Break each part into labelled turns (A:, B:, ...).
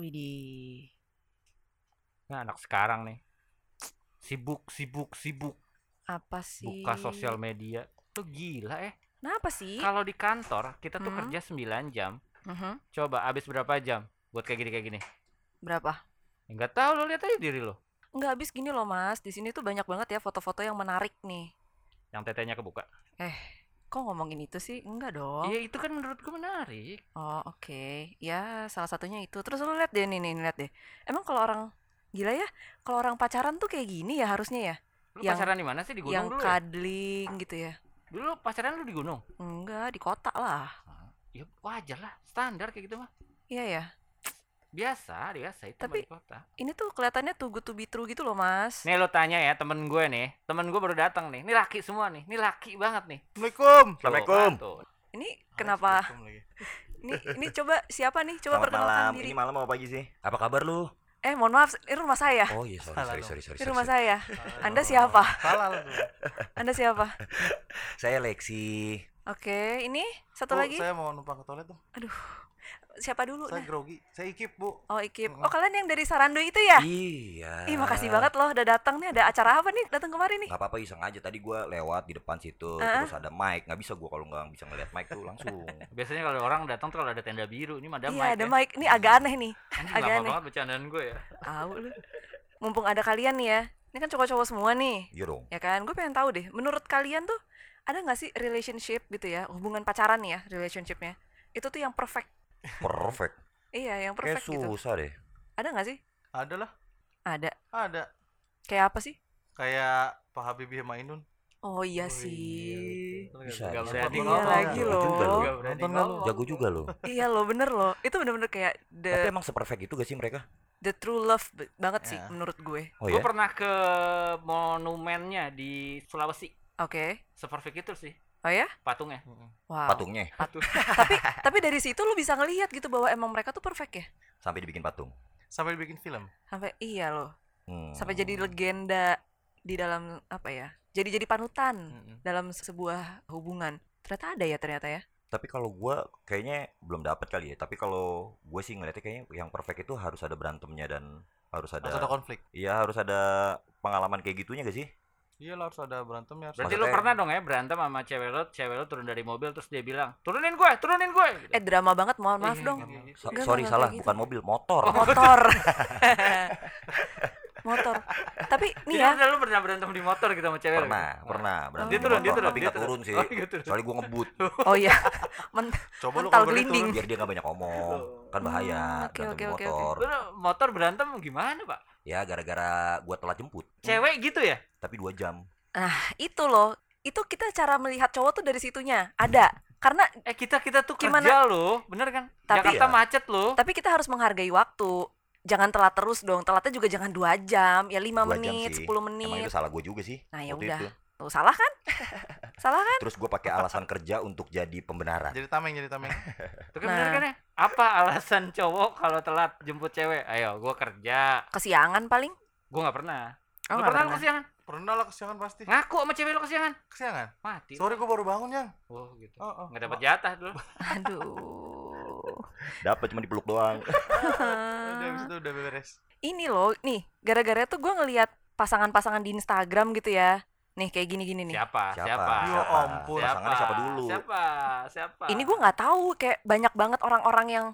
A: Widih.
B: Nah, anak sekarang nih sibuk sibuk sibuk
A: Apa sih?
B: buka sosial media. Tuh gila eh.
A: Kenapa sih?
B: Kalau di kantor kita tuh
A: Hmm.
B: kerja 9 jam.
A: Mhm.
B: Coba habis berapa jam buat kayak gini kayak gini?
A: Berapa?
B: Enggak tahu lo lihat aja diri lo.
A: Enggak habis gini loh mas. Di sini tuh banyak banget ya foto-foto yang menarik nih.
B: Yang tetenya kebuka.
A: Kok ngomongin itu sih? Enggak dong.
B: Iya, itu kan menurutku menarik.
A: Oh oke. Ya salah satunya itu. Terus lu lihat deh nih nih lihat deh. Emang kalau orang gila ya, kalau orang pacaran tuh kayak gini ya harusnya ya.
B: Lu
A: Yang-
B: pacaran di mana sih di gunung
A: yang
B: dulu ya?
A: cuddling gitu ya.
B: Dulu pacaran lu di gunung?
A: Enggak, di kota lah.
B: Ya wajar lah, standar kayak gitu mah.
A: Iya ya.
B: Biasa, biasa itu
A: Tapi-
B: Tapi... kota.
A: Ini tuh kelihatannya too good to be true gitu loh, Mas.
B: Nih lo tanya ya temen gue nih, temen gue baru datang nih. Ini laki semua nih, ini laki banget nih.
C: Assalamualaikum.
B: Tuh,
C: Assalamualaikum.
B: tuh.
A: Ini kenapa? Ini ini coba siapa nih? Coba
C: Selamat
A: perkenalkan
C: malam.
A: diri.
C: Ini malam apa pagi sih? Apa kabar lu?
A: Eh, mohon maaf, ini rumah saya.
C: Oh iya, sorry, sorry, sorry, sorry,
A: Ini rumah
C: sorry.
A: saya. Anda siapa?
D: Salah lu.
A: Anda siapa?
C: Saya Lexi.
A: Oke, ini satu
D: Bu,
A: lagi.
D: saya mau numpang ke toilet tuh.
A: Siapa dulu?
D: Saya
A: Nah.
D: grogi. Saya ikip, Bu.
A: Oh, Ikip. Oh, kalian yang dari Sarando itu ya?
C: Iya.
A: Ih, makasih banget loh udah datang nih. Ada acara apa nih datang kemarin nih?
C: Gak apa-apa iseng aja tadi gua lewat di depan situ
A: Ah.
C: terus ada mic nggak bisa gua kalau nggak bisa ngeliat mic tuh langsung
B: Biasanya kalau orang datang tuh kalau ada tenda biru, ini mah ada
A: Iya,
B: mic
A: ada
B: ya.
A: mic. Ini agak aneh nih.
B: Anjing,
A: agak aneh.
B: banget bercandaan gue ya.
A: Tahu lu. Mumpung ada kalian nih ya. Ini kan cowok-cowok semua nih.
C: iya dong
A: Ya kan? Gue pengen tahu deh. Menurut kalian tuh ada nggak sih relationship gitu ya? Hubungan pacaran nih ya, relationshipnya. Itu tuh yang perfect.
C: Perfect
A: Iya, yang
C: kayak
A: perfect gitu.
C: susah deh
A: Ada nggak sih?
D: Ada lah.
A: Ada.
D: Ada.
A: Kayak apa sih?
D: Kayak Pak Habibie sama Inun.
A: Oh iya
D: Oh,
A: sih.
C: Bisa,
B: Gak
C: bisa.
B: berani
A: Iya
B: ngomong.
A: lagi loh.
C: juga
B: berani
D: Nonton
B: ngomong.
C: jago juga loh
A: iya loh, bener loh. Itu bener-bener kayak
C: tapi
A: the
C: emang seperfect itu gak sih mereka
A: the true love banget sih
D: Ya.
A: menurut gue.
C: oh
B: Gue
C: ya
B: pernah ke monumennya di Sulawesi.
A: Oke.
B: Seperfect itu sih
A: Oh ya?
B: patungnya.
A: Wow.
C: patungnya
A: tapi tapi dari situ lu bisa ngelihat gitu bahwa emang mereka tuh perfect ya.
C: sampai dibikin patung
D: Sampai dibikin film.
A: Sampai iya loh.
C: Hmm.
A: Sampai jadi legenda di dalam apa ya? Jadi jadi panutan
D: Mm-mm.
A: dalam sebuah hubungan. Ternyata ada ya ternyata ya.
C: tapi kalau gua kayaknya belum dapat kali ya tapi kalau gue sih ngeliatnya kayaknya yang perfect itu harus ada berantemnya dan harus ada
D: Harus ada konflik.
C: Iya harus ada pengalaman kayak gitunya gak sih?
D: Iya lah harus ada berantem ya. Harus
B: Berarti
C: Maksudnya-
B: lu pernah dong ya berantem sama cewek lu, cewek lu turun dari mobil terus dia bilang, "Turunin gue, turunin gue." Gitu.
A: Eh drama banget mohon maaf
B: Ih,
A: dong.
B: nggak gitu.
C: So-
A: Enggak,
C: sorry salah,
A: gitu.
C: bukan mobil, motor.
A: Motor. Motor. Tapi nih ya,
B: lu pernah berantem di motor gitu sama cewek
C: pernah, pernah.
B: Dia
C: Berantem di
B: turun, dia
C: motor,
B: turun,
C: tapi
B: dia
C: turun sih.
B: Oh, iya turun.
C: Soalnya gue ngebut,
A: oh iya. Men-
D: Coba
A: Mental gelinding.
C: biar dia nggak banyak ngomong. Kan bahaya,
A: Hmm, oke,
C: berantem
A: oke,
C: di
A: oke,
C: motor
B: berantem gimana, Pak?
C: Ya gara-gara gue telat jemput,
B: Cewek gitu ya?
C: tapi dua jam.
A: itu loh. Itu kita cara melihat cowok tuh dari situnya. Ada. Karena
B: Eh kita kita tuh
A: Gimana?
B: kerja loh, bener kan?
A: Tapi-
B: Jakarta
C: Iya.
B: macet loh.
A: tapi kita harus menghargai waktu. Jangan telat terus dong. Telatnya juga jangan dua jam, ya lima menit,
C: sih.
A: 10
C: Emang
A: menit.
C: itu salah gue juga sih.
A: Nah, ya udah.
C: itu.
A: Tuh salah kan? salah kan?
C: Terus gue pakai alasan kerja untuk jadi pembenaran.
D: Jadi tameng, jadi tameng.
B: Itu kan bener
A: Nah.
B: kan ya? Apa alasan cowok kalau telat jemput cewek? Ayo, gua kerja.
A: Kesiangan paling.
B: Gua nggak pernah.
A: Oh,
B: Lu
A: nggak
B: pernah lu
A: pernah.
B: kesiangan?
D: Pernah lah kesiangan pasti.
B: Ngaku sama cewek lu kesiangan?
D: Kesiangan.
B: Mati.
D: Sorry gua baru bangun, Yang.
B: Oh, gitu.
D: Oh, oh.
B: Nggak dapat jatah dulu.
A: Aduh.
C: Dapat cuma dipeluk doang.
D: Udah habis itu udah beres.
A: Ini loh, nih, gara-gara tuh gue ngelihat pasangan-pasangan di Instagram gitu ya. Nih kayak gini-gini nih.
B: Siapa?
C: Siapa?
B: Siapa?
D: Ya ampun.
C: Pasangannya siapa dulu?
B: Siapa? Siapa?
A: Ini gue nggak tahu kayak banyak banget orang-orang yang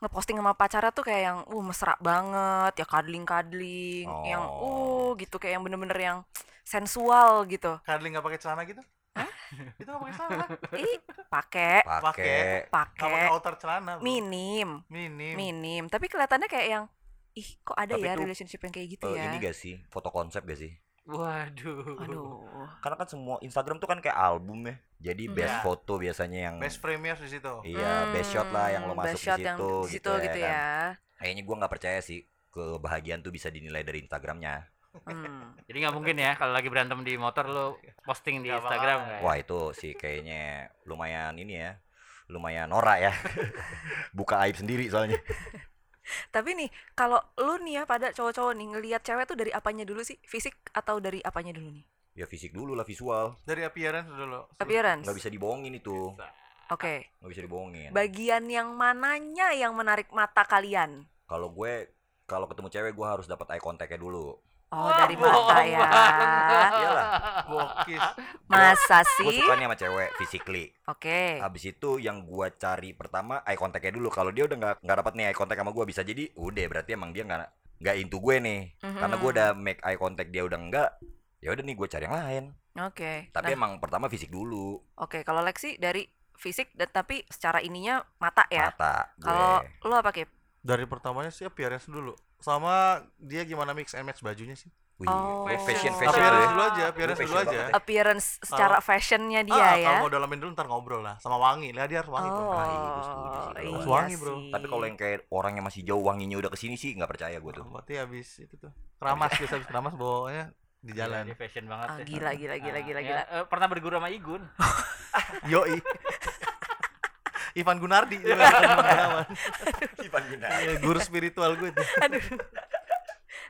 A: ngeposting sama pacarnya tuh kayak yang uh mesra banget ya kadling kadling yang uh
C: Oh.
A: gitu kayak yang bener-bener yang sensual gitu
D: Cuddling nggak pakai celana gitu? itu nggak pakai celana.
A: ih pakai
C: Pakai.
D: Pakai
A: pakai
D: outer celana. bro.
A: minim
D: Minim.
A: minim tapi kelihatannya kayak yang ih kok ada
C: Tapi
A: ya
C: tuh,
A: relationship yang kayak gitu
C: Eh,
A: ya
C: ini gak sih? Foto konsep gak sih?
B: Waduh.
A: aduh
C: Karena kan semua Instagram tuh kan kayak album ya. Jadi
A: Hmm.
C: best
D: Ya.
C: foto biasanya yang
D: Best frame di situ.
C: Iya, best shot lah yang lo
A: Hmm,
C: masuk
A: best
C: di
A: shot
C: situ
A: yang di situ gitu,
C: kan.
A: ya
C: Kayaknya gua nggak percaya sih kebahagiaan tuh bisa dinilai dari Instagramnya.
A: Hmm.
B: Jadi nggak mungkin ya kalau lagi berantem di motor lu posting di
D: Nggak
B: Instagram kayak.
C: Wah itu sih kayaknya lumayan ini ya, lumayan norak ya. Buka aib sendiri soalnya.
A: Tapi nih, kalau lu nih ya pada cowok-cowok nih ngelihat cewek tuh dari apanya dulu sih? Fisik atau dari apanya dulu nih?
C: Ya fisik dulu lah visual,
D: Dari appearance dulu.
A: Appearance.
C: nggak bisa dibohongin itu,
A: Oke.
C: nggak bisa dibohongin.
A: Bagian yang mananya yang menarik mata kalian?
C: Kalau gue kalau ketemu cewek gue harus dapat eye contact-nya dulu.
A: Oh,
B: Wah,
A: dari
B: bohong
A: mata ya.
C: Iyalah.
D: Bokis.
A: Masa
C: Gue
A: sih?
C: suka nih sama cewek physically.
A: Oke.
C: Habis itu yang gua cari pertama eye contact-nya dulu. Kalau dia udah nggak nggak dapat nih eye contact sama gua bisa jadi udah berarti emang dia nggak nggak into gue nih. Karena gua udah make eye contact dia udah enggak. Ya udah nih gue cari yang lain.
A: Oke.
C: Tapi
A: Nah,
C: emang pertama fisik dulu.
A: oke, kalau Lexi dari fisik dan tapi secara ininya mata ya.
C: Mata gue.
A: Kalau lo apa, Kip?
D: Dari pertamanya sih appearance dulu. Sama dia gimana mix and match bajunya sih.
C: Wih,
A: Oh.
C: gue fashion fashion
D: appearance
C: ya.
D: dulu aja, appearance
C: Lu
D: dulu aja.
C: banget ya.
A: Appearance secara fashionnya dia
D: ah,
A: ya.
D: Kalau mau dalamin dulu ntar ngobrol lah. Sama wangi. Lah dia harus wangi.
A: Oh,
C: Ah, iya,
A: iya
D: wangi, bro.
A: sih.
C: Tapi kalau yang kayak orangnya masih jauh wanginya udah ke sini sih nggak percaya gue tuh.
D: Berarti habis itu tuh. Keramas biasa habis keramas bawanya di
B: Gila,
D: jalan.
B: dia fashion banget
A: Ah,
B: ya.
A: gila, gila, gila,
B: Ah,
A: gila,
B: ya,
A: gila.
B: eh, pernah berguru sama Igun.
D: Yoi. Ivan Gunardi juga Ivan Gunawan. Iya, guru spiritual gue tuh.
A: Aduh.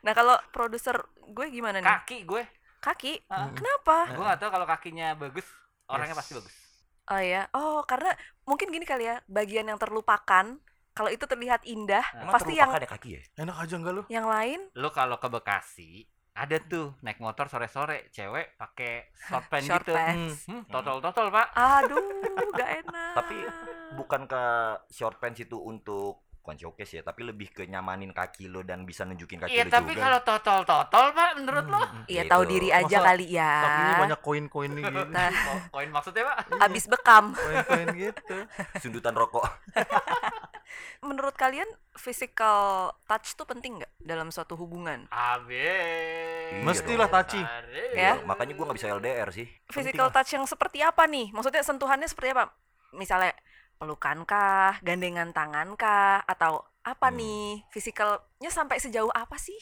A: Nah, kalau produser gue gimana nih?
B: Kaki gue.
A: Kaki?
B: Ah.
A: Kenapa?
B: Gue gak tahu kalau kakinya bagus, orangnya
D: Yes.
B: pasti bagus.
A: Oh ya. Oh, karena mungkin gini kali ya, bagian yang terlupakan kalau itu terlihat indah,
C: Emang
A: pasti yang
C: ada kaki ya?
D: Enak aja enggak lu?
A: yang lain
B: Lu kalau ke Bekasi, ada tuh naik motor sore-sore, cewek pakai short pants
A: short
B: gitu.
A: pants.
B: Hmm, totol-totol, Pak.
A: Aduh, gak enak.
C: Tapi bukan ke short pants itu untuk bukan showcase ya, tapi lebih ke nyamanin kaki lo dan bisa nunjukin kaki
B: Iya,
C: lo
B: tapi
C: juga.
B: kalau totol-totol, Pak, menurut lo?
D: Hmm,
A: Iya,
C: Gitu.
A: tahu diri aja
D: Masa
A: kali ya.
D: Kakinya banyak koin-koin nih gitu.
A: Nah,
B: Ko- Koin maksudnya, Pak?
A: abis bekam.
D: Koin-koin gitu.
C: sundutan rokok.
A: Menurut kalian physical touch tuh penting nggak dalam suatu hubungan?
B: Abis.
C: Iya
D: Mestilah taci.
B: Tarik.
A: Ya.
C: Makanya gua nggak bisa LDR sih.
A: Physical touch yang seperti apa nih? Maksudnya sentuhannya seperti apa? Misalnya pelukan kah, gandengan tangan kah, atau apa
C: Hmm.
A: nih? Physicalnya sampai sejauh apa sih?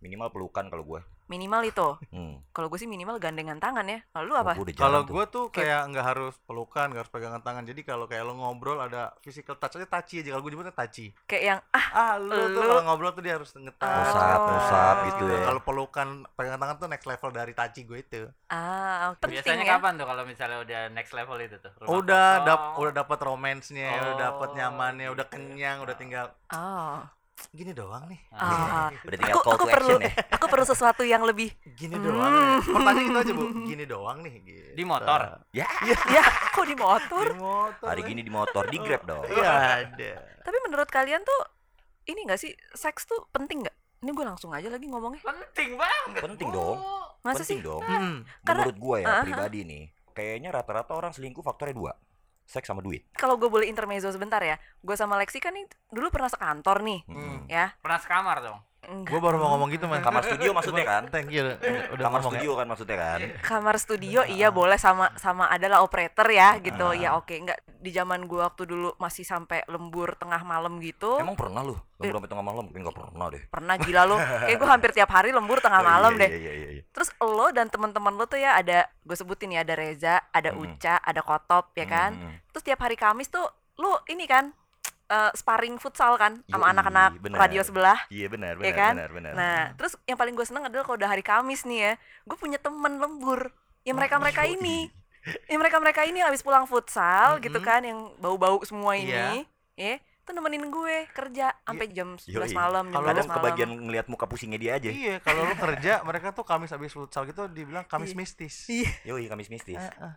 C: Minimal pelukan kalau gua.
A: Minimal itu.
C: Hmm.
A: Kalau gue sih minimal gandengan tangan ya. Lalu
C: Oh,
A: apa?
D: Kalau
C: tuh.
D: gue tuh
A: Kayak-
D: nggak harus pelukan, nggak harus pegangan tangan. Jadi kalau kayak lo ngobrol ada physical touch aja taci aja. Kalau gue nyebutnya taci.
A: Kayak yang ah
D: Ah, lu tuh
A: Lu-
D: kalau ngobrol tuh dia harus ngetas.
C: Ngusap, ngusap gitu ya.
D: Kalau pelukan pegangan tangan tuh next level dari taci gue itu.
A: ah penting
B: Biasanya
A: ya.
B: kapan tuh kalau misalnya udah next level itu tuh? Rumah
D: udah
B: kosong.
D: dap udah dapat romansnya, udah dapat
B: Oh,
D: nyamannya, udah
B: gitu.
D: kenyang, udah tinggal
A: Oh.
D: gini doang nih.
A: Ah.
C: Udah tinggal
A: Aku
C: call
A: aku
C: to
A: perlu
C: ya.
A: aku sesuatu yang lebih
D: Gini
A: Hmm.
D: doang. Ya. Pertanyaan itu aja, Bu. Gini doang nih gitu.
B: Di motor?
C: Ya,
A: ya kok di motor.
D: Di motor.
C: hari
D: ya.
C: gini di motor di Grab dong.
D: Iya ada.
A: Tapi menurut kalian tuh ini gak sih seks tuh penting nggak? Ini gue langsung aja lagi ngomongnya.
B: Penting banget.
C: Penting dong.
A: Masa
C: Penting
A: sih?
C: dong.
D: Hmm.
A: Karena-
C: Menurut gua ya
A: Aha.
C: pribadi nih, kayaknya rata-rata orang selingkuh faktornya dua. Seks sama duit.
A: Kalau gue boleh intermezzo sebentar ya. Gue sama Lexi kan nih dulu pernah sekantor nih,
C: Mm-mm.
A: ya.
B: Pernah sekamar dong.
A: Enggak.
D: Gue baru mau ngomong gitu, Man.
C: Kamar studio maksudnya kan?
D: Thank you. Udah,
C: Kamar
D: ngomong ya.
C: studio kan maksudnya kan?
A: kamar studio iya boleh sama sama adalah operator ya gitu
C: Ah.
A: ya oke nggak di zaman gua waktu dulu masih sampai lembur tengah malam gitu
C: Emang pernah lu? Lembur sampai tengah malam? Kayak nggak pernah deh.
A: pernah gila lo kayak gua hampir tiap hari lembur tengah
C: Oh, iya,
A: malam
C: iya,
A: deh
C: Iya, iya, iya.
A: terus lo dan teman-teman lo tuh ya ada gue sebutin ya ada Reza ada
C: Mm.
A: Uca ada Kotop ya kan terus tiap hari Kamis tuh lo ini kan eh, sparring futsal kan sama anak-anak radio sebelah
C: Iya benar,
A: Iya
C: benar,
A: kan?
C: benar, benar.
A: Nah, terus yang paling gue seneng adalah kalau udah hari Kamis nih ya, gue punya temen lembur. Ya mereka mereka
C: Yoi.
A: ini, ya mereka mereka ini habis pulang futsal gitu
D: Mm-mm.
A: kan, yang bau-bau semua
D: Iya.
A: ini, ya, itu nemenin gue kerja sampai jam 11
C: Yoi.
A: malam, jam
D: Kalau
A: 12
C: Kadang
A: malam.
C: kebagian ngelihat muka pusingnya dia aja.
D: Iya, kalau lu kerja, mereka tuh Kamis habis futsal gitu dibilang Kamis
A: Iya.
D: mistis.
A: Iya.
C: Yoi, Kamis mistis.
D: Heeh.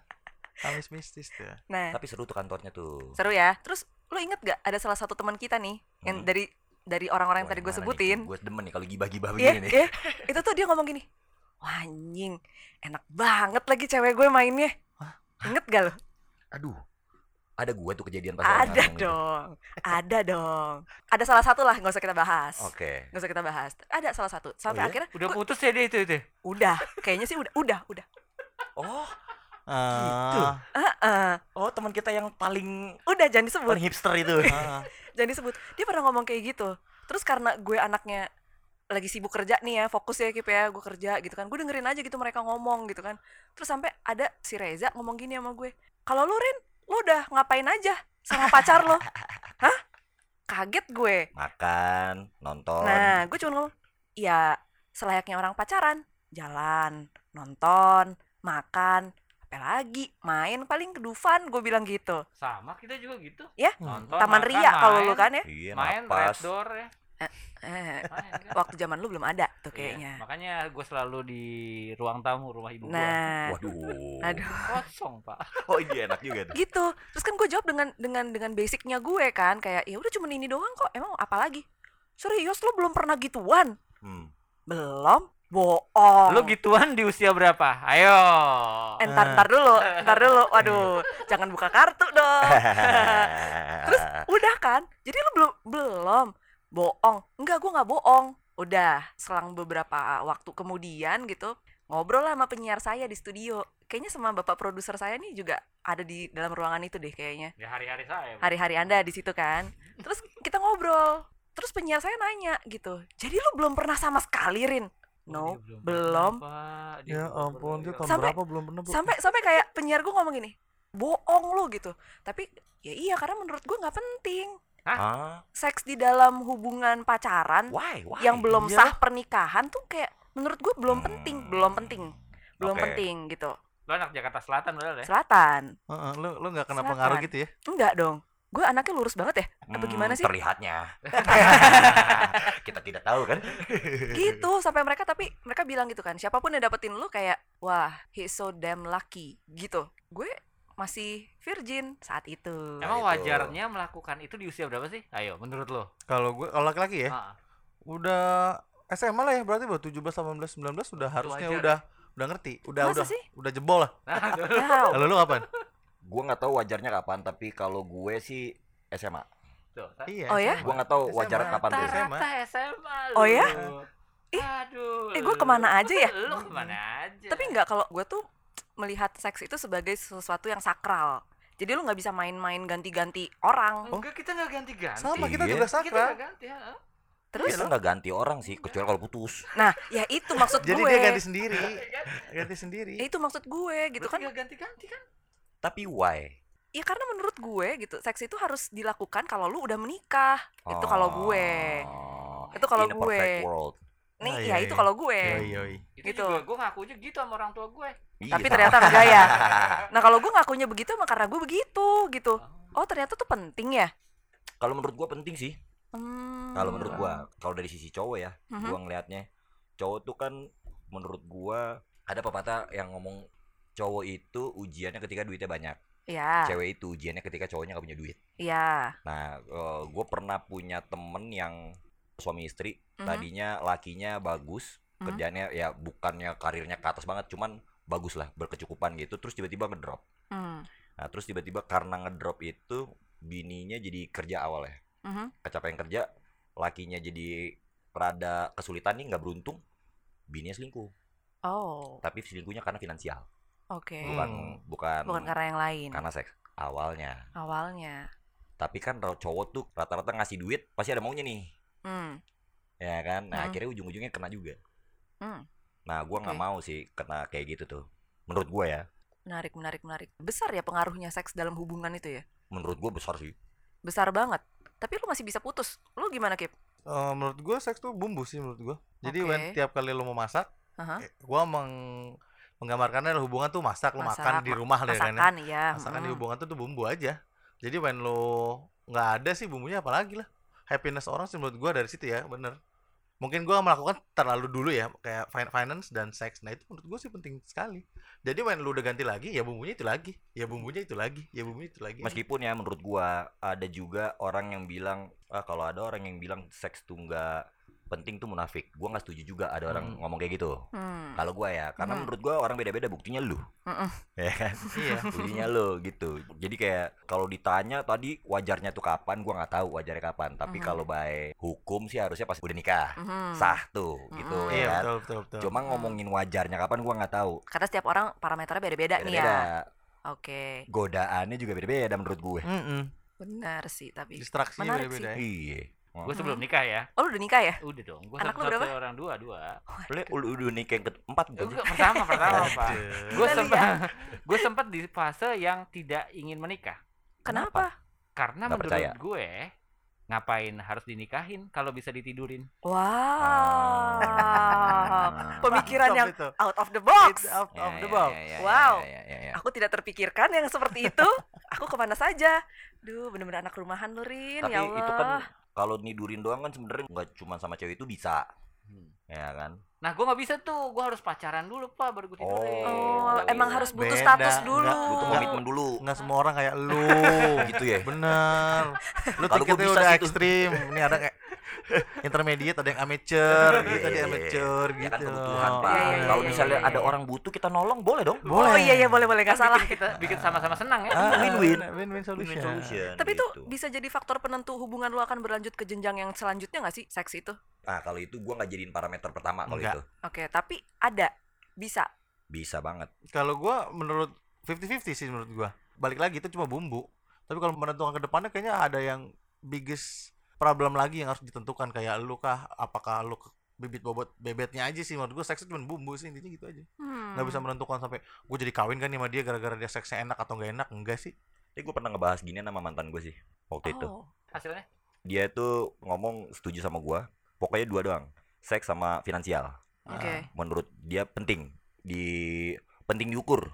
D: Kamis mistis tuh.
A: Nah,
C: Tapi seru tuh kantornya tuh.
A: seru ya. Terus lo inget gak ada salah satu teman kita nih yang
C: Hmm.
A: dari dari orang-orang yang tadi gue sebutin,
C: Gue demen nih kalau gibah-gibah
A: Iya,
C: begini nih.
A: iya. itu tuh dia ngomong gini, wah anjing, enak banget lagi cewek gue mainnya. Inget gak lo?
C: Aduh. Ada gue tuh kejadian pas
A: Ada
C: gitu.
A: dong, ada dong. Ada salah satu lah, nggak usah kita bahas.
C: Oke.
A: Nggak usah kita bahas. Ada salah satu. Sampai
C: Oh, iya?
A: akhirnya
B: Udah putus ya dia itu itu.
A: udah. Kayaknya sih udah, udah, udah.
C: Oh,
D: Ah.
A: Heeh.
C: oh teman kita yang paling
A: udah jangan disebut,
C: paling hipster itu.
D: Ah.
A: jangan disebut. Dia pernah ngomong kayak gitu. Terus karena gue anaknya lagi sibuk kerja nih ya, fokus ya Kip ya, gue kerja gitu kan. Gue dengerin aja gitu mereka ngomong gitu kan. Terus sampai ada si Reza ngomong gini sama gue. Kalau lu Rin, lu udah ngapain aja sama pacar lo? Hah? Kaget gue.
C: Makan, nonton.
A: Nah, gue cuma ngomong, ya selayaknya orang pacaran, jalan, nonton, makan, apa lagi, main paling ke Dufan, gue bilang gitu.
B: Sama kita juga gitu.
A: Ya,
B: Nonton,
A: Taman
B: makan,
A: Ria kalau lu kan ya.
C: Iya,
B: Main
C: napas.
B: red door ya.
A: Eh,
B: Makanya, kan?
A: waktu zaman lu belum ada tuh
B: Iya,
A: kayaknya.
B: makanya gue selalu di ruang tamu rumah ibu gue
A: Nah,
C: Waduh.
A: aduh.
B: kosong pak
C: Oh iya enak juga tuh.
A: gitu terus kan gue jawab dengan dengan dengan basicnya gue kan kayak ya udah cuma ini doang kok emang apa lagi serius lu belum pernah gituan
C: Hmm.
A: belum bohong.
B: Lu gituan di usia berapa? Ayo.
A: Eh, ntar ntar dulu ntar dulu. Waduh jangan buka kartu dong. Terus udah kan? Jadi lu belum belum. Bohong. Enggak gue nggak bohong. Udah selang beberapa waktu kemudian gitu ngobrol lah sama penyiar saya di studio. Kayaknya sama bapak produser saya nih juga ada di dalam ruangan itu deh kayaknya.
B: Ya hari-hari saya.
A: Hari-hari anda di situ kan? Terus kita ngobrol. Terus penyiar saya nanya gitu jadi lu belum pernah sama sekali rin no
B: dia
A: belum.
B: Dia
D: Ya
B: belum
D: ampun, dia tahun
A: Sampai-
D: berapa belum pernah, Bu?
A: sampai sampai kayak penyiar gue ngomong gini bohong lu gitu tapi ya iya karena menurut gue nggak penting
C: Ah,
A: seks di dalam hubungan pacaran
C: why? Why?
A: yang belum
D: Iya.
A: sah pernikahan tuh kayak menurut gue belum penting
C: Hmm.
A: belum penting belum
C: Oke.
A: penting gitu
B: lu anak Jakarta Selatan ya
A: selatan
D: Heeh, lu lu nggak kena
A: Selatan.
D: pengaruh gitu ya?
A: enggak dong gue anaknya lurus banget ya apa
C: Hmm,
A: gimana sih
C: Terlihatnya. Kita tidak tahu kan?
A: gitu sampai mereka tapi mereka bilang gitu kan siapa pun yang dapetin lu kayak wah he's so damn lucky gitu gue masih virgin saat itu
B: emang
C: itu.
B: wajarnya melakukan itu di usia berapa sih ayo menurut lo
D: Kalau gue kalau laki-laki ya,
B: Ah,
D: udah SMA lah ya berarti baru 17 18 19 sudah harusnya
B: wajar.
D: udah udah ngerti, udah
A: Masa
D: udah
A: sih?
D: udah jebol lah.
B: nah,
D: Kalau lu kapan?
C: Gue nggak tahu wajarnya kapan, tapi kalau gue sih SMA.
B: Tuh, kan?
D: Iya.
A: Oh ya?
C: Gue nggak tahu
D: SMA.
C: wajarnya kapan tuh.
D: SMA.
A: Oh ya? Ih,
B: Aduh.
A: eh, gua ke mana aja ya?
B: Lu ke mana aja?
A: tapi nggak kalau gue tuh melihat seks itu sebagai sesuatu yang sakral jadi lu nggak bisa main-main ganti-ganti orang
B: Enggak, kita nggak ganti-ganti.
D: Sama kita
C: Iya.
D: juga
B: Kita
D: sakral.
B: nggak ganti, ya.
A: terus
C: Kita nggak ganti orang sih, kecuali kalau putus.
A: nah ya itu maksud
D: Jadi
A: gue
D: dia ganti sendiri. Ganti sendiri.
A: Ya, itu maksud gue gitu
B: Berarti
A: kan
B: nggak ganti-ganti kan?
C: Tapi why?
A: ya karena menurut gue gitu seks itu harus dilakukan kalau lu udah menikah itu kalau gue
C: Oh,
A: Itu kalau
C: in
A: gue.
C: perfect world.
A: nih
D: Ah,
A: ya
D: iya,
A: itu
D: iya.
A: kalau gue
D: yoi.
B: Itu
A: Gitu.
B: juga gue ngakunya gitu sama orang tua gue.
A: Tapi
C: Iya.
A: ternyata enggak ya. nah kalau gue ngakunya begitu emang karena gue begitu gitu oh ternyata tuh penting ya
C: Kalau menurut gua penting sih.
A: Hmm.
C: Kalau menurut gua, kalau dari sisi cowok ya,
A: Mhm.
C: gua ngelihatnya cowok tuh kan menurut gua ada pepatah yang ngomong cowok itu ujiannya ketika duitnya banyak.
A: ya
C: Cewek itu ujiannya ketika cowoknya gak punya duit.
A: ya
C: Nah, gue pernah punya temen yang suami istri,
A: Mhm.
C: tadinya lakinya bagus,
A: Mhm.
C: kerjanya ya bukannya karirnya ke atas banget, cuman bagus lah, berkecukupan gitu, terus tiba-tiba ngedrop.
A: Hmm.
C: Nah, terus tiba-tiba karena ngedrop itu bininya jadi kerja awal ya,
A: Mhm.
C: kecapean kerja, lakinya jadi rada kesulitan nih, nggak beruntung, bininya selingkuh.
A: oh
C: Tapi selingkuhnya karena finansial,
A: oke
C: bukan bukan,
A: bukan karena yang lain
C: karena seks awalnya.
A: awalnya
C: Tapi kan kalau cowok tuh rata-rata ngasih duit pasti ada maunya nih.
A: hmm.
C: ya kan nah
A: Hmm.
C: akhirnya ujung-ujungnya kena juga
A: Hmm.
C: nah gua nggak
A: Oke.
C: mau sih kena kayak gitu tuh menurut gua ya
A: menarik menarik menarik besar ya pengaruhnya seks dalam hubungan itu ya
C: menurut gua besar sih
A: besar banget tapi lu masih bisa putus lu gimana Kip?
D: Eh, menurut gue seks tuh bumbu sih menurut gue. Jadi
A: Oke.
D: when tiap kali lu mau masak,
A: Aha.
D: eh, gua meng menggambarkannya adalah hubungan tuh masak, lu
A: Masak,
D: makan di
A: ma-
D: rumah kan ya.
A: masakan ya
D: Masakan di
A: mm.
D: hubungan tuh tuh bumbu aja. Jadi when lu nggak ada sih bumbunya apalagi lah. Happiness orang sih menurut gua dari situ ya, bener. Mungkin gua melakukan terlalu dulu ya, kayak fin- finance dan seks. Nah itu menurut gua sih penting sekali. Jadi when lu udah ganti lagi, ya bumbunya itu lagi, ya bumbunya itu lagi, ya bumbunya itu lagi.
C: meskipun ya menurut gua ada juga orang yang bilang ah kalau ada orang yang bilang seks tuh nggak penting tuh munafik gua nggak setuju juga ada orang
D: Hmm.
C: ngomong kayak gitu
A: Hmm.
C: kalau gua ya karena
A: Hmm.
C: menurut gua orang beda-beda buktinya lu ya kan
D: iya.
C: buktinya lu gitu jadi kayak kalau ditanya tadi wajarnya tuh kapan gua nggak tahu wajarnya kapan tapi
A: Mhm.
C: kalau by hukum sih harusnya pas udah nikah
A: Mhm.
C: sah tuh gitu
A: Mhm.
C: ya
D: Iya,
C: kan
D: betul betul betul.
C: Cuma ngomongin wajarnya kapan gua nggak tahu.
A: karena setiap orang parameternya beda-beda nih ya oke
C: Godaannya juga beda-beda menurut gue.
D: Mm-mm.
A: benar sih tapi
D: Distraksinya
A: Menarik
D: beda-beda ya.
C: Iya.
B: Gue sebelum nikah ya.
A: oh lu udah nikah ya
B: Udah dong. Gue
A: Anak lu
B: satu
A: berapa?
B: orang dua dua.
C: Lu udah udah nikah yang keempat?
B: Enggak, pertama pertama pak. Gue sempat gue sempat di fase yang tidak ingin menikah
A: kenapa
B: karena
C: Nggak
B: menurut
C: percaya.
B: gue ngapain harus dinikahin kalau bisa ditidurin.
A: wow pemikiran
D: Mantap
A: yang
D: itu.
A: out of the box
D: It's out
C: Ya,
D: of the
C: ya,
D: box.
C: ya, ya,
A: Wow.
C: ya, ya, ya, ya.
A: aku tidak terpikirkan yang seperti itu aku ke mana saja duh bener-bener anak rumahan lu Rin
C: Tapi
A: ya Allah
C: itu kan kalau nidurin doang kan sebenarnya nggak cuma sama cewek itu bisa.
B: Hmm.
C: ya kan?
B: Nah, gue nggak bisa tuh. Gue harus pacaran dulu, Pak, baru gue tidurin.
A: Oh, emang harus butuh
D: Beda,
A: status dulu.
C: butuh komitmen dulu.
D: nggak semua orang kayak lu.
C: Gitu ya?
D: Bener. Lu tiketnya
C: bisa
D: udah ekstrim. Ini ada kayak intermediate ada yang amateur
C: Iya,
D: gitu
C: iya,
D: dia
C: iya.
D: amateur
C: ya
D: gitu
C: kan kebutuhan pak
A: Iya, iya,
C: kalau
A: iya,
C: misalnya
A: iya,
C: ada
A: iya.
C: orang butuh kita nolong boleh dong
A: Oh iya iya boleh boleh nggak
B: Kan
A: salah.
B: kita bikin sama-sama senang ya.
C: Ah, win-win.
D: win-win solution,
A: Tapi itu
C: gitu.
A: bisa jadi faktor penentu hubungan lu akan berlanjut ke jenjang yang selanjutnya nggak sih seks itu?
C: ah kalau itu gua nggak jadiin parameter pertama kalau
D: Enggak.
C: itu
A: Oke, tapi ada bisa.
C: bisa banget
D: kalau gua menurut 50-50 sih menurut gua balik lagi itu cuma bumbu tapi kalau menentukan ke depannya kayaknya ada yang biggest problem lagi yang harus ditentukan kayak lu kah apakah lu ke- bibit bobot bebetnya aja sih menurut gua seks itu cuma bumbu sih intinya gitu aja
A: Hmm.
D: nggak bisa menentukan sampai gue jadi kawin kan nih sama dia gara-gara dia seksnya enak atau nggak enak enggak sih
C: tapi gue pernah ngebahas gini sama mantan gue sih waktu itu
A: Oh.
B: Hasilnya?
C: dia tuh ngomong setuju sama gua pokoknya dua doang seks sama finansial
A: Oke.
C: menurut dia penting di penting diukur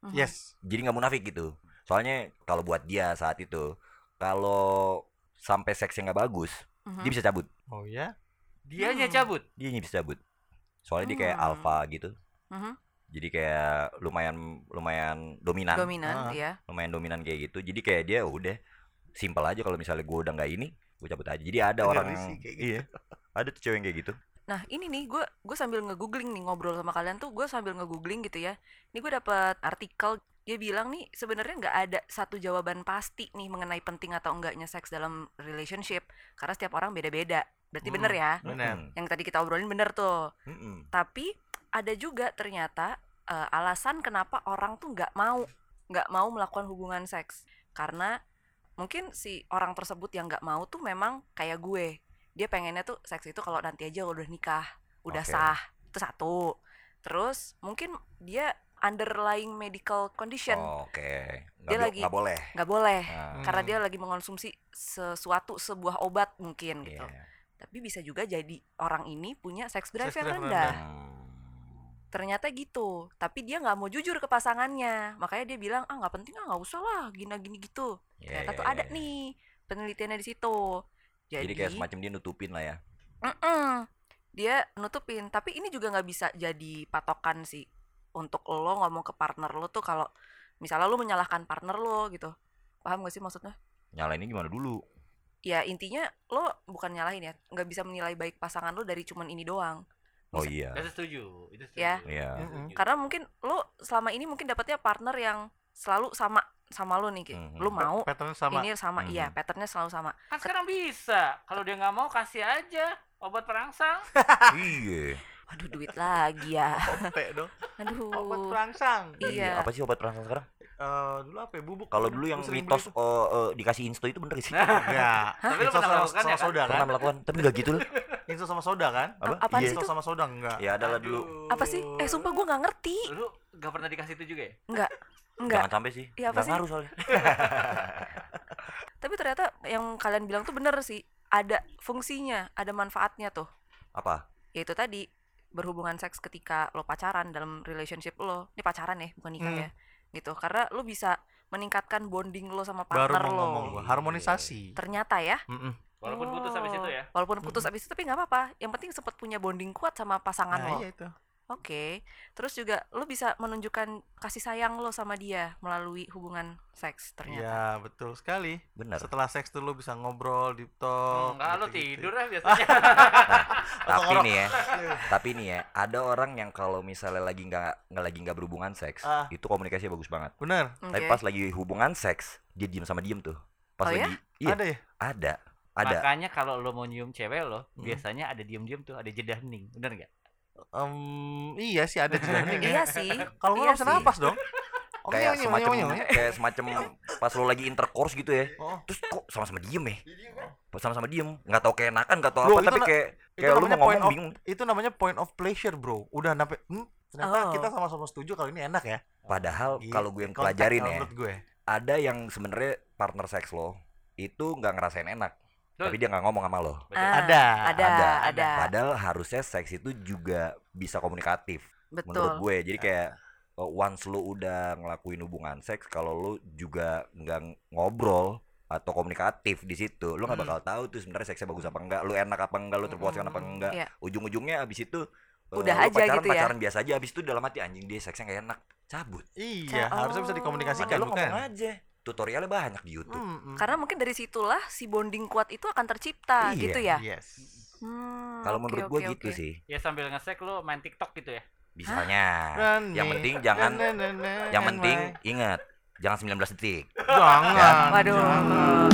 A: Mhm.
D: yes
C: jadi nggak munafik gitu soalnya kalau buat dia saat itu kalau sampai seksnya nggak bagus
A: Mhm.
C: dia bisa cabut
D: oh ya
B: Dianya
A: Hmm.
B: cabut.
C: dia bisa cabut soalnya dia kayak
A: Hmm.
C: alpha gitu
A: Mhm.
C: jadi kayak lumayan lumayan dominan
A: Dominan,
D: Ah.
A: ya.
C: lumayan dominan kayak gitu jadi kayak dia udah simpel aja kalau misalnya gue udah nggak ini gue cabut aja jadi ada
D: Ngeri
C: orang yang
D: kayak gitu.
C: iya ada tuh cewek yang kayak gitu
A: Nah ini nih gue gue sambil ngegoogling nih ngobrol sama kalian tuh gue sambil ngegoogling gitu ya. Ini gue dapat artikel dia bilang nih sebenarnya nggak ada satu jawaban pasti nih mengenai penting atau enggaknya seks dalam relationship karena setiap orang beda-beda. Berarti
D: Hmm.
A: bener ya?
D: benar
C: Mm-mm.
A: Yang tadi kita obrolin bener tuh.
C: Mm-mm.
A: Tapi ada juga ternyata eh, alasan kenapa orang tuh nggak mau nggak mau melakukan hubungan seks karena mungkin si orang tersebut yang nggak mau tuh memang kayak gue dia pengennya tuh seks itu kalau nanti aja udah nikah udah
C: Oke.
A: sah itu satu terus mungkin dia underlying medical condition
C: Oh, oke nggak
A: Dia lagi-
C: nggak boleh
A: nggak boleh
C: Nah,
A: karena
D: Hmm.
A: dia lagi mengonsumsi sesuatu sebuah obat mungkin gitu
C: iya.
A: tapi bisa juga jadi orang ini punya sex drive
D: Sex
A: yang
D: drive
A: rendah
D: rendah.
C: Hmm.
A: ternyata gitu tapi dia nggak mau jujur ke pasangannya makanya dia bilang ah nggak penting ah nggak usah lah gini gini gitu
C: Iya,
A: ternyata
C: iya,
A: tuh ada
C: iya.
A: nih penelitiannya di situ jadi,
C: jadi kayak semacam dia nutupin lah ya
A: Mm-mm. dia nutupin tapi ini juga nggak bisa jadi patokan sih untuk lo ngomong ke partner lo tuh kalau misalnya lo menyalahkan partner lo gitu paham gak sih maksudnya
C: nyalainnya gimana dulu
A: ya intinya lo bukan nyalahin ya nggak bisa menilai baik pasangan lo dari cuman ini doang
C: oh iya
B: Itu setuju. Itu setuju.
A: Ya.
C: Iya.
B: Itu
D: Mm-mm.
B: setuju.
A: karena mungkin lo selama ini mungkin dapetnya partner yang selalu sama sama lo nih Ki.
C: Mhm.
A: lo mau
D: pattern sama
A: ini sama iya
C: Mhm.
A: patternnya selalu sama
B: Kan sekarang bisa. Kalau dia nggak mau kasih aja obat perangsang.
C: iya
A: aduh duit lagi ya
D: Ope dong
A: aduh
D: obat perangsang
A: Iya.
C: apa sih obat perangsang sekarang
D: Eh, dulu apa ya bubuk
C: kalau dulu yang mitos eh, eh, dikasih insto itu bener sih
D: Enggak.
B: Tapi lu pernah melakukan
D: sama
B: ya kan?
D: soda kan?
C: pernah melakukan tapi nggak gitu loh
D: Insto sama soda kan?
C: apa
A: A- apaan
C: iya
A: sih
D: Insto
A: itu?
D: sama soda enggak?
C: ya adalah dulu
A: apa sih eh sumpah gue nggak ngerti
B: Lu nggak pernah dikasih itu juga ya?
A: nggak nggak
C: jangan sampai sih.
A: Iya, apa
C: nggak
A: sih?
C: ngaruh soalnya.
A: Tapi ternyata yang kalian bilang tuh bener sih. Ada fungsinya ada manfaatnya tuh.
C: Apa?
A: Yaitu tadi berhubungan seks ketika lo pacaran dalam relationship lo. Ini pacaran ya bukan nikah
D: Hmm.
A: ya. Gitu. Karena lo bisa meningkatkan bonding lo sama
D: Baru
A: partner
D: mau
A: lo.
D: ngomong gua, harmonisasi.
A: ternyata ya.
D: Mm-mm.
B: Walaupun putus habis itu ya.
A: walaupun putus abis itu tapi nggak apa-apa. Yang penting sempat punya bonding kuat sama pasangan
D: Nah,
A: lo.
D: iya itu.
A: Oke, terus juga lo bisa menunjukkan kasih sayang lo sama dia melalui hubungan seks ternyata.
D: Iya, betul sekali.
C: benar
D: Setelah seks tuh lu bisa ngobrol, deep talk.
B: Enggak, lu
D: gitu-gitu.
B: tidur lah biasanya.
C: tapi
D: ngorok.
C: nih ya tapi nih ya ada orang yang kalau misalnya lagi nggak nggak lagi nggak berhubungan seks
D: Ah.
C: itu komunikasinya bagus banget
D: Bener,
A: Oke.
C: tapi pas lagi hubungan seks dia diem sama diem tuh pas
A: Oh ya?
C: lagi iya
D: ada ya?
C: ada ada
B: Makanya kalau lo mau nyium cewek lo,
D: Hmm.
B: biasanya ada diem-diem tuh, ada jeda hening. Bener nggak?
D: Em, iya sih ada juga nih.
A: iya sih.
D: Kalau
A: iya
D: nggak bisa
A: sih.
D: napas dong. Oke,
C: kayak
D: nyong,
C: semacam
D: nyong, nyong.
C: kayak semacam pas lo lagi intercourse gitu ya
D: Oh,
C: terus kok sama-sama diem ya sama-sama diem nggak tahu kayak enakan nggak tahu
D: Bro,
C: apa tapi kayak kayak lu mau
D: point
C: ngomong
D: of-
C: bingung
D: itu namanya point of pleasure, bro. Udah sampai hmm, ternyata
A: Oh.
D: kita sama-sama setuju kalau ini enak ya.
C: padahal
D: Gitu.
C: kalau gue yang pelajarin ya
D: gue.
C: ada yang sebenarnya partner seks lo itu nggak ngerasain enak. Tapi dia nggak ngomong sama lo
A: Ah,
D: Ada.
A: ada,
C: ada,
A: ada.
C: padahal harusnya seks itu juga bisa komunikatif menurut
A: Betul.
C: gue jadi kayak uh, once lo udah ngelakuin hubungan seks kalau lo juga nggak ngobrol atau komunikatif di situ lu nggak
D: Hmm.
C: bakal tahu tuh sebenarnya seksnya bagus apa enggak lu enak apa enggak lu terpuaskan apa
D: Hmm.
C: enggak
A: Iya.
C: ujung-ujungnya abis itu eh,
A: Udah
C: lu
A: aja
C: pacaran,
A: gitu ya.
C: pacaran biasa aja abis itu dalam hati anjing dia seksnya nggak enak cabut
D: Iya,
A: Ca-
D: harusnya bisa
A: oh.
D: dikomunikasikan
C: Padahal
D: bukan?
C: ngomong aja tutorialnya banyak di YouTube
D: Mm-mm.
A: Karena mungkin dari situlah si bonding kuat itu akan tercipta
C: Iya.
A: gitu ya.
D: Yes.
A: Hmm,
C: kalau
A: oke,
C: menurut gua
A: oke.
C: gitu sih
B: Ya sambil ngesek lu main TikTok gitu ya.
C: misalnya yang
D: nih,
C: penting jangan
D: dan- dan-
C: yang penting ingat jangan 19 detik
D: jangan.
A: Waduh.
D: jangan.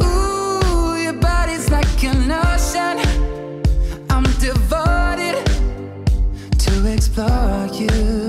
E: Ooh, your body's like an ocean. I'm devoted to explore you.